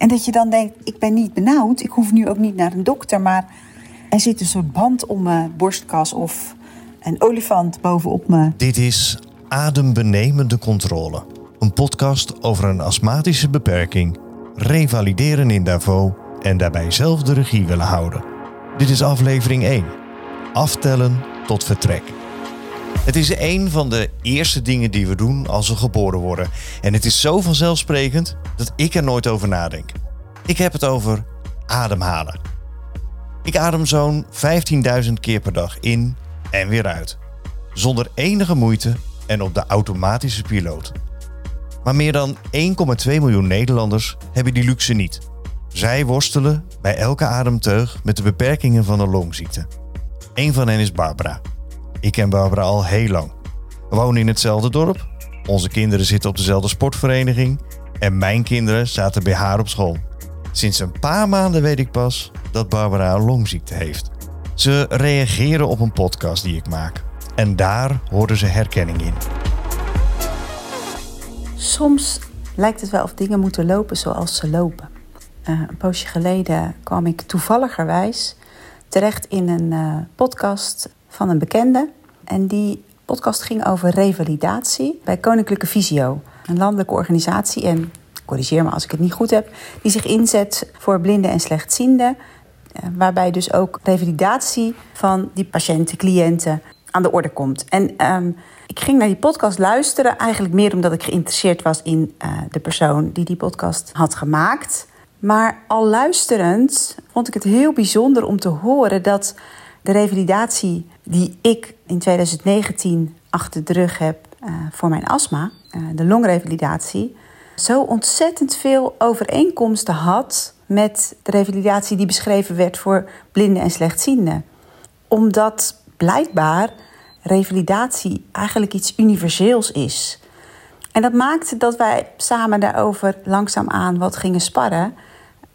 En dat je dan denkt, ik ben niet benauwd, ik hoef nu ook niet naar een dokter, maar er zit een soort band om mijn borstkas of een olifant bovenop me. Dit is Adembenemende Controle. Een podcast over een astmatische beperking, revalideren in Davos en daarbij zelf de regie willen houden. Dit is aflevering 1. Aftellen tot vertrek. Het is een van de eerste dingen die we doen als we geboren worden. En het is zo vanzelfsprekend dat ik er nooit over nadenk. Ik heb het over ademhalen. Ik adem zo'n 15.000 keer per dag in en weer uit. Zonder enige moeite en op de automatische piloot. Maar meer dan 1,2 miljoen Nederlanders hebben die luxe niet. Zij worstelen bij elke ademteug met de beperkingen van een longziekte. Een van hen is Barbara. Ik ken Barbara al heel lang. We wonen in hetzelfde dorp. Onze kinderen zitten op dezelfde sportvereniging. En mijn kinderen zaten bij haar op school. Sinds een paar maanden weet ik pas dat Barbara een longziekte heeft. Ze reageren op een podcast die ik maak. En daar hoorden ze herkenning in. Soms lijkt het wel of dingen moeten lopen zoals ze lopen. Uh, een poosje geleden kwam ik toevalligerwijs terecht in een uh, podcast van een bekende. En die podcast ging over revalidatie bij Koninklijke Visio, een landelijke organisatie. En corrigeer me als ik het niet goed heb, die zich inzet voor blinden en slechtzienden. Eh, waarbij dus ook revalidatie van die patiënten, cliënten aan de orde komt. En um, ik ging naar die podcast luisteren, eigenlijk meer omdat ik geïnteresseerd was in uh, de persoon die die podcast had gemaakt. Maar al luisterend vond ik het heel bijzonder om te horen dat de revalidatie die ik in 2019 achter de rug heb uh, voor mijn astma, uh, de longrevalidatie, zo ontzettend veel overeenkomsten had met de revalidatie die beschreven werd voor blinden en slechtzienden. Omdat blijkbaar revalidatie eigenlijk iets universeels is. En dat maakte dat wij samen daarover langzaamaan wat gingen sparren.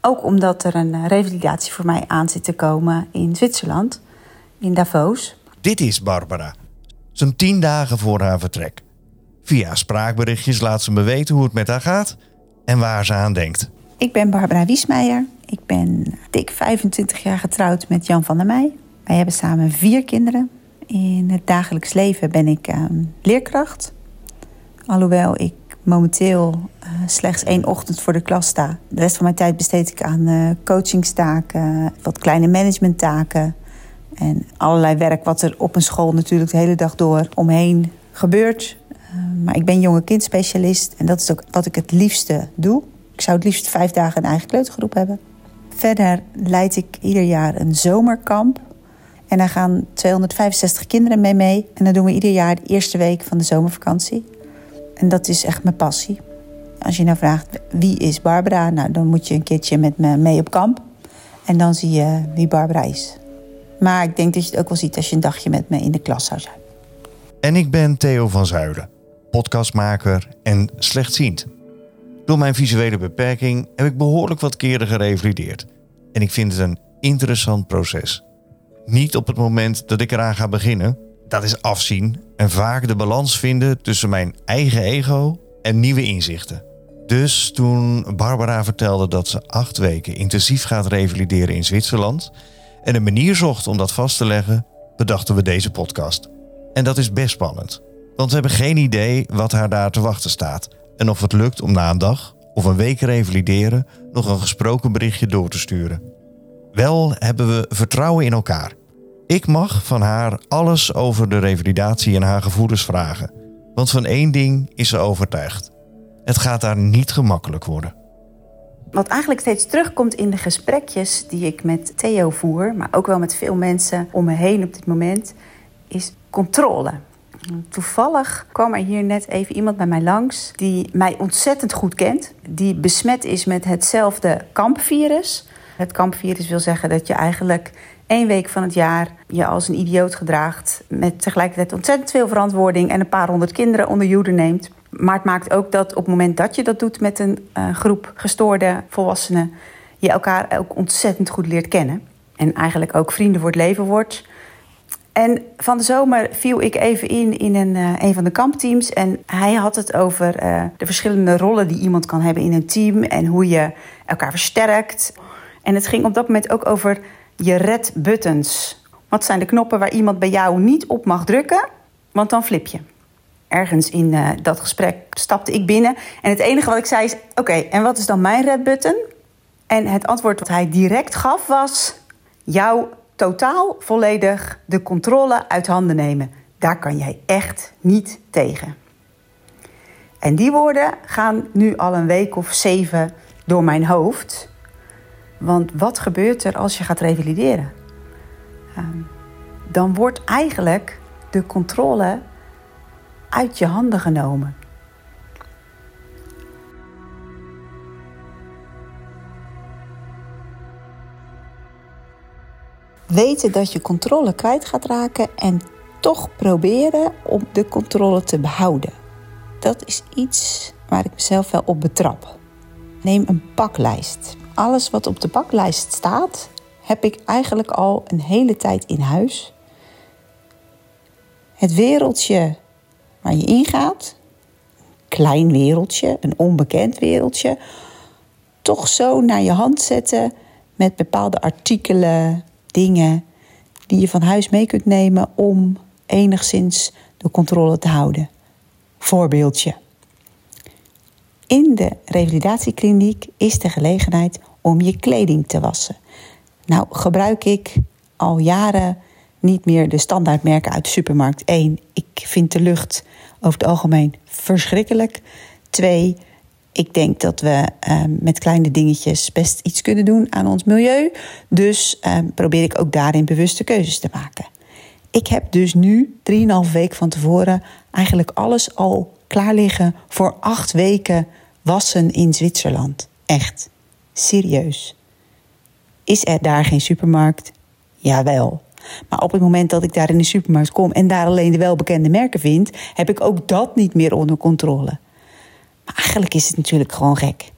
Ook omdat er een revalidatie voor mij aan zit te komen in Zwitserland, in Davos. Dit is Barbara. Zo'n tien dagen voor haar vertrek. Via spraakberichtjes laat ze me weten hoe het met haar gaat en waar ze aan denkt. Ik ben Barbara Wiesmeijer. Ik ben dik 25 jaar getrouwd met Jan van der Meij. Wij hebben samen vier kinderen. In het dagelijks leven ben ik uh, leerkracht. Alhoewel ik momenteel uh, slechts één ochtend voor de klas sta. De rest van mijn tijd besteed ik aan uh, coachingstaken, wat kleine managementtaken. En allerlei werk wat er op een school natuurlijk de hele dag door omheen gebeurt. maar ik ben jonge kindspecialist en dat is ook wat ik het liefste doe. Ik zou het liefst vijf dagen een eigen kleutergroep hebben. Verder leid ik ieder jaar een zomerkamp. En daar gaan 265 kinderen mee mee. En dat doen we ieder jaar de eerste week van de zomervakantie. En dat is echt mijn passie. Als je nou vraagt wie is Barbara, nou, dan moet je een keertje met me mee op kamp. En dan zie je wie Barbara is. Maar ik denk dat je het ook wel ziet als je een dagje met me in de klas zou zijn. En ik ben Theo van Zuiden, podcastmaker en slechtziend. Door mijn visuele beperking heb ik behoorlijk wat keren gerevalideerd. En ik vind het een interessant proces. Niet op het moment dat ik eraan ga beginnen, dat is afzien en vaak de balans vinden tussen mijn eigen ego en nieuwe inzichten. Dus toen Barbara vertelde dat ze acht weken intensief gaat revalideren in Zwitserland en een manier zocht om dat vast te leggen, bedachten we deze podcast. En dat is best spannend, want we hebben geen idee wat haar daar te wachten staat en of het lukt om na een dag of een week revalideren nog een gesproken berichtje door te sturen. Wel hebben we vertrouwen in elkaar. Ik mag van haar alles over de revalidatie en haar gevoelens vragen. Want van één ding is ze overtuigd. Het gaat daar niet gemakkelijk worden. Wat eigenlijk steeds terugkomt in de gesprekjes die ik met Theo voer, maar ook wel met veel mensen om me heen op dit moment, is controle. Toevallig kwam er hier net even iemand bij mij langs die mij ontzettend goed kent. Die besmet is met hetzelfde kampvirus. Het kampvirus wil zeggen dat je eigenlijk één week van het jaar je als een idioot gedraagt. Met tegelijkertijd ontzettend veel verantwoording en een paar honderd kinderen onder je neemt. Maar het maakt ook dat op het moment dat je dat doet met een uh, groep gestoorde volwassenen, je elkaar ook ontzettend goed leert kennen. En eigenlijk ook vrienden voor het leven wordt. En van de zomer viel ik even in in een, uh, een van de kampteams. En hij had het over uh, de verschillende rollen die iemand kan hebben in een team. En hoe je elkaar versterkt. En het ging op dat moment ook over je red buttons. Wat zijn de knoppen waar iemand bij jou niet op mag drukken? Want dan flip je. Ergens in uh, dat gesprek stapte ik binnen. En het enige wat ik zei is: Oké, en wat is dan mijn red button? En het antwoord wat hij direct gaf was: Jouw totaal volledig de controle uit handen nemen. Daar kan jij echt niet tegen. En die woorden gaan nu al een week of zeven door mijn hoofd. Want wat gebeurt er als je gaat revalideren? Ehm, dan wordt eigenlijk de controle uit je handen genomen. weten dat je controle kwijt gaat raken en toch proberen om de controle te behouden. Dat is iets waar ik mezelf wel op betrap. Neem een paklijst. Alles wat op de paklijst staat, heb ik eigenlijk al een hele tijd in huis. Het wereldje waar je ingaat, klein wereldje, een onbekend wereldje, toch zo naar je hand zetten met bepaalde artikelen, dingen die je van huis mee kunt nemen om enigszins de controle te houden. Voorbeeldje. In de revalidatiekliniek is de gelegenheid om je kleding te wassen. Nou gebruik ik al jaren niet meer de standaardmerken uit supermarkt. Eén, ik vind de lucht over het algemeen verschrikkelijk. Twee, ik denk dat we ehm, met kleine dingetjes best iets kunnen doen aan ons milieu. Dus ehm, probeer ik ook daarin bewuste keuzes te maken. Ik heb dus nu, 3,5 week van tevoren, eigenlijk alles al klaar liggen voor acht weken wassen in Zwitserland. Echt. Serieus. Is er daar geen supermarkt? Jawel. Maar op het moment dat ik daar in de supermarkt kom en daar alleen de welbekende merken vind, heb ik ook dat niet meer onder controle. Maar eigenlijk is het natuurlijk gewoon gek.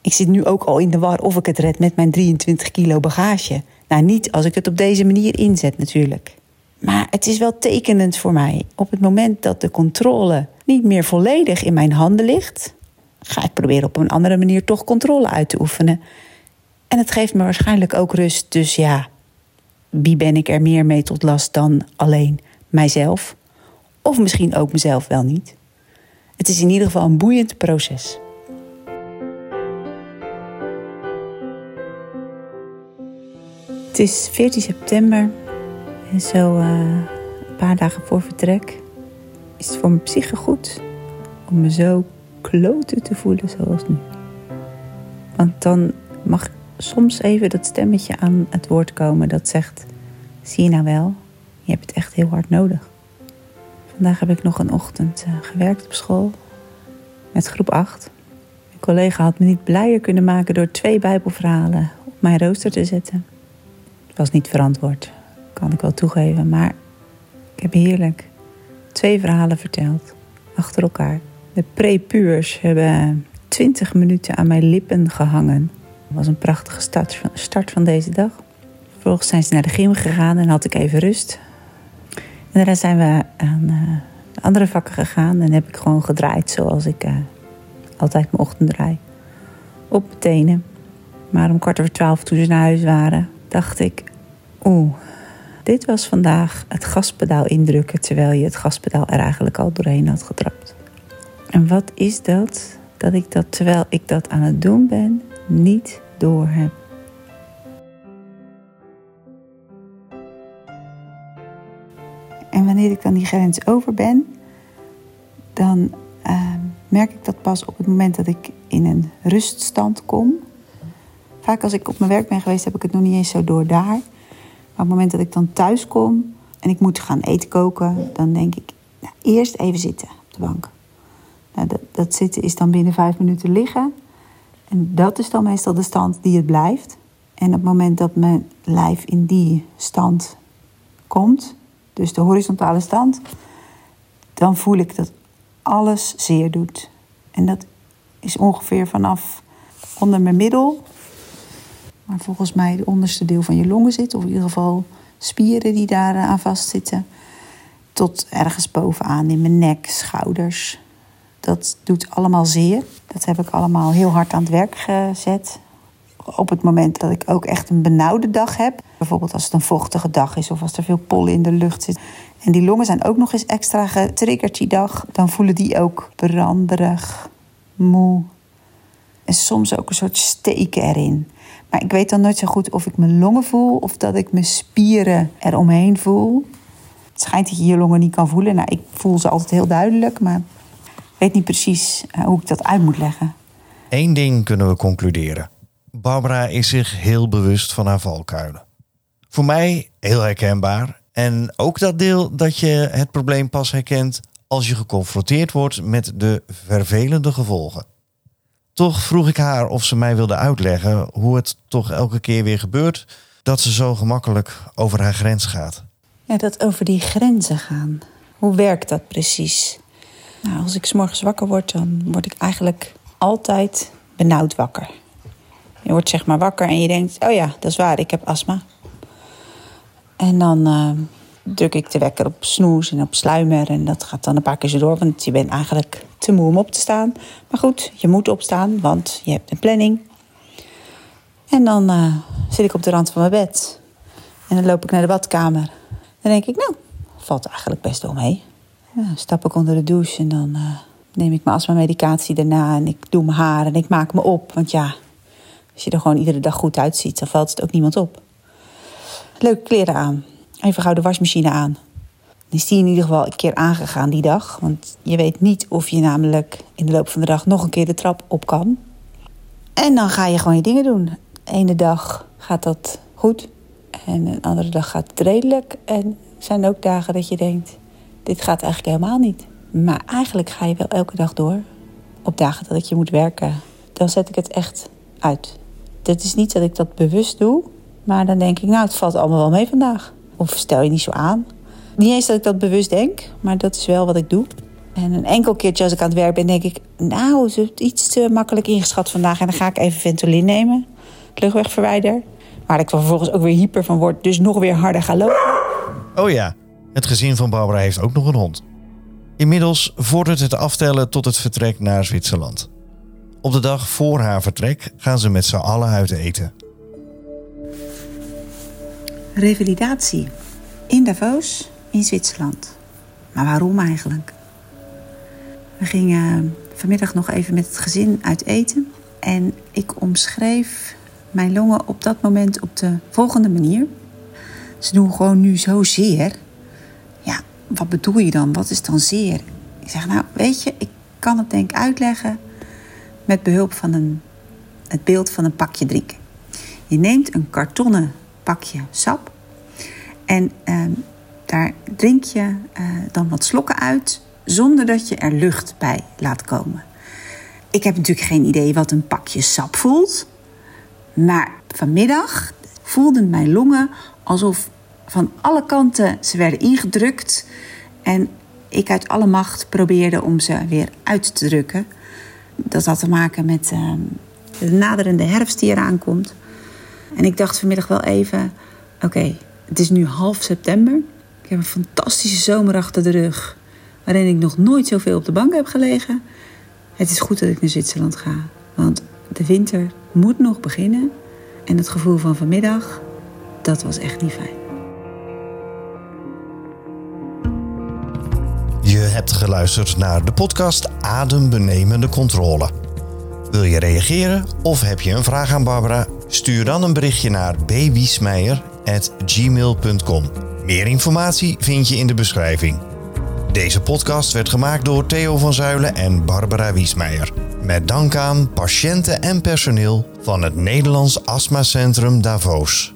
Ik zit nu ook al in de war of ik het red met mijn 23 kilo bagage. Nou, niet als ik het op deze manier inzet natuurlijk. Maar het is wel tekenend voor mij. Op het moment dat de controle niet meer volledig in mijn handen ligt, ga ik proberen op een andere manier toch controle uit te oefenen. En het geeft me waarschijnlijk ook rust. Dus ja, wie ben ik er meer mee tot last dan alleen mijzelf? Of misschien ook mezelf wel niet. Het is in ieder geval een boeiend proces. Het is 14 september en zo uh, een paar dagen voor vertrek is het voor mijn psyche goed om me zo kloten te voelen zoals nu. Want dan mag soms even dat stemmetje aan het woord komen dat zegt: Zie je nou wel, je hebt het echt heel hard nodig. Vandaag heb ik nog een ochtend uh, gewerkt op school met groep 8. Mijn collega had me niet blijer kunnen maken door twee Bijbelverhalen op mijn rooster te zetten. Het was niet verantwoord, kan ik wel toegeven, maar ik heb heerlijk twee verhalen verteld, achter elkaar. De prepuurs hebben 20 minuten aan mijn lippen gehangen. Het was een prachtige start van, start van deze dag. Vervolgens zijn ze naar de gym gegaan en had ik even rust. En daarna zijn we aan uh, andere vakken gegaan en heb ik gewoon gedraaid zoals ik uh, altijd mijn ochtend draai. Op mijn tenen. Maar om kwart over twaalf toen ze naar huis waren, dacht ik: Oeh, dit was vandaag het gaspedaal indrukken terwijl je het gaspedaal er eigenlijk al doorheen had getrapt. En wat is dat? Dat ik dat terwijl ik dat aan het doen ben, niet door heb. En wanneer ik dan die grens over ben, dan uh, merk ik dat pas op het moment dat ik in een ruststand kom. Vaak als ik op mijn werk ben geweest, heb ik het nog niet eens zo door daar. Maar op het moment dat ik dan thuis kom en ik moet gaan eten koken, dan denk ik, nou, eerst even zitten op de bank. Nou, dat, dat zitten is dan binnen vijf minuten liggen. En dat is dan meestal de stand die het blijft. En op het moment dat mijn lijf in die stand komt, dus de horizontale stand, dan voel ik dat alles zeer doet. En dat is ongeveer vanaf onder mijn middel, waar volgens mij het onderste deel van je longen zit, of in ieder geval spieren die daar eh, aan vastzitten. Tot ergens bovenaan in mijn nek, schouders. Dat doet allemaal zeer. Dat heb ik allemaal heel hard aan het werk gezet. Op het moment dat ik ook echt een benauwde dag heb. Bijvoorbeeld als het een vochtige dag is of als er veel pollen in de lucht zit. En die longen zijn ook nog eens extra getriggerd die dag. Dan voelen die ook branderig, moe. En soms ook een soort steken erin. Maar ik weet dan nooit zo goed of ik mijn longen voel of dat ik mijn spieren eromheen voel. Het schijnt dat je je longen niet kan voelen. Nou, ik voel ze altijd heel duidelijk, maar weet niet precies eh, hoe ik dat uit moet leggen. Eén ding kunnen we concluderen. Barbara is zich heel bewust van haar valkuilen. Voor mij heel herkenbaar. En ook dat deel dat je het probleem pas herkent als je geconfronteerd wordt met de vervelende gevolgen. Toch vroeg ik haar of ze mij wilde uitleggen hoe het toch elke keer weer gebeurt dat ze zo gemakkelijk over haar grens gaat. Ja, dat over die grenzen gaan. Hoe werkt dat precies? Nou, als ik s morgens wakker word, dan word ik eigenlijk altijd benauwd wakker. Je wordt zeg maar wakker en je denkt: oh ja, dat is waar, ik heb astma. En dan uh, druk ik de wekker op snoes en op sluimer. En dat gaat dan een paar keer zo door, want je bent eigenlijk te moe om op te staan. Maar goed, je moet opstaan, want je hebt een planning. En dan uh, zit ik op de rand van mijn bed. En dan loop ik naar de badkamer. Dan denk ik, nou, valt eigenlijk best wel mee. Ja, stap ik onder de douche en dan uh, neem ik mijn astma-medicatie daarna. En ik doe mijn haar en ik maak me op. Want ja, als je er gewoon iedere dag goed uitziet, dan valt het ook niemand op. Leuke kleren aan. Even gauw de wasmachine aan. Dan is die in ieder geval een keer aangegaan die dag. Want je weet niet of je namelijk in de loop van de dag nog een keer de trap op kan. En dan ga je gewoon je dingen doen. De ene dag gaat dat goed. En een andere dag gaat het redelijk. En er zijn ook dagen dat je denkt, dit gaat eigenlijk helemaal niet. Maar eigenlijk ga je wel elke dag door. Op dagen dat ik je moet werken, dan zet ik het echt uit. Het is niet dat ik dat bewust doe, maar dan denk ik, nou, het valt allemaal wel mee vandaag. Of stel je niet zo aan. Niet eens dat ik dat bewust denk, maar dat is wel wat ik doe. En een enkel keertje als ik aan het werk ben, denk ik... nou, is het iets te makkelijk ingeschat vandaag... en dan ga ik even Ventolin nemen, luchtwegverwijder. Waar ik vervolgens ook weer hyper van word, dus nog weer harder ga lopen. Oh ja, het gezin van Barbara heeft ook nog een hond. Inmiddels vordert het aftellen tot het vertrek naar Zwitserland. Op de dag voor haar vertrek gaan ze met z'n allen uit eten. Revalidatie in Davos in Zwitserland. Maar waarom eigenlijk? We gingen vanmiddag nog even met het gezin uit eten. En ik omschreef mijn longen op dat moment op de volgende manier. Ze doen gewoon nu zo zeer. Ja, wat bedoel je dan? Wat is dan zeer? Ik zeg, nou, weet je, ik kan het denk ik uitleggen met behulp van een, het beeld van een pakje drinken. Je neemt een kartonnen pakje sap en ehm, daar drink je uh, dan wat slokken uit zonder dat je er lucht bij laat komen. Ik heb natuurlijk geen idee wat een pakje sap voelt. Maar vanmiddag voelden mijn longen alsof van alle kanten ze werden ingedrukt. En ik uit alle macht probeerde om ze weer uit te drukken. Dat had te maken met uh, de naderende herfst die eraan komt. En ik dacht vanmiddag wel even: oké, het is nu half september. Ik heb een fantastische zomer achter de rug. Waarin ik nog nooit zoveel op de bank heb gelegen. Het is goed dat ik naar Zwitserland ga. Want de winter moet nog beginnen. En het gevoel van vanmiddag, dat was echt niet fijn. Je hebt geluisterd naar de podcast Adembenemende Controle. Wil je reageren of heb je een vraag aan Barbara? Stuur dan een berichtje naar bwiesmeijer.gmail.com. Meer informatie vind je in de beschrijving. Deze podcast werd gemaakt door Theo van Zuilen en Barbara Wiesmeijer. Met dank aan patiënten en personeel van het Nederlands Astmacentrum Davos.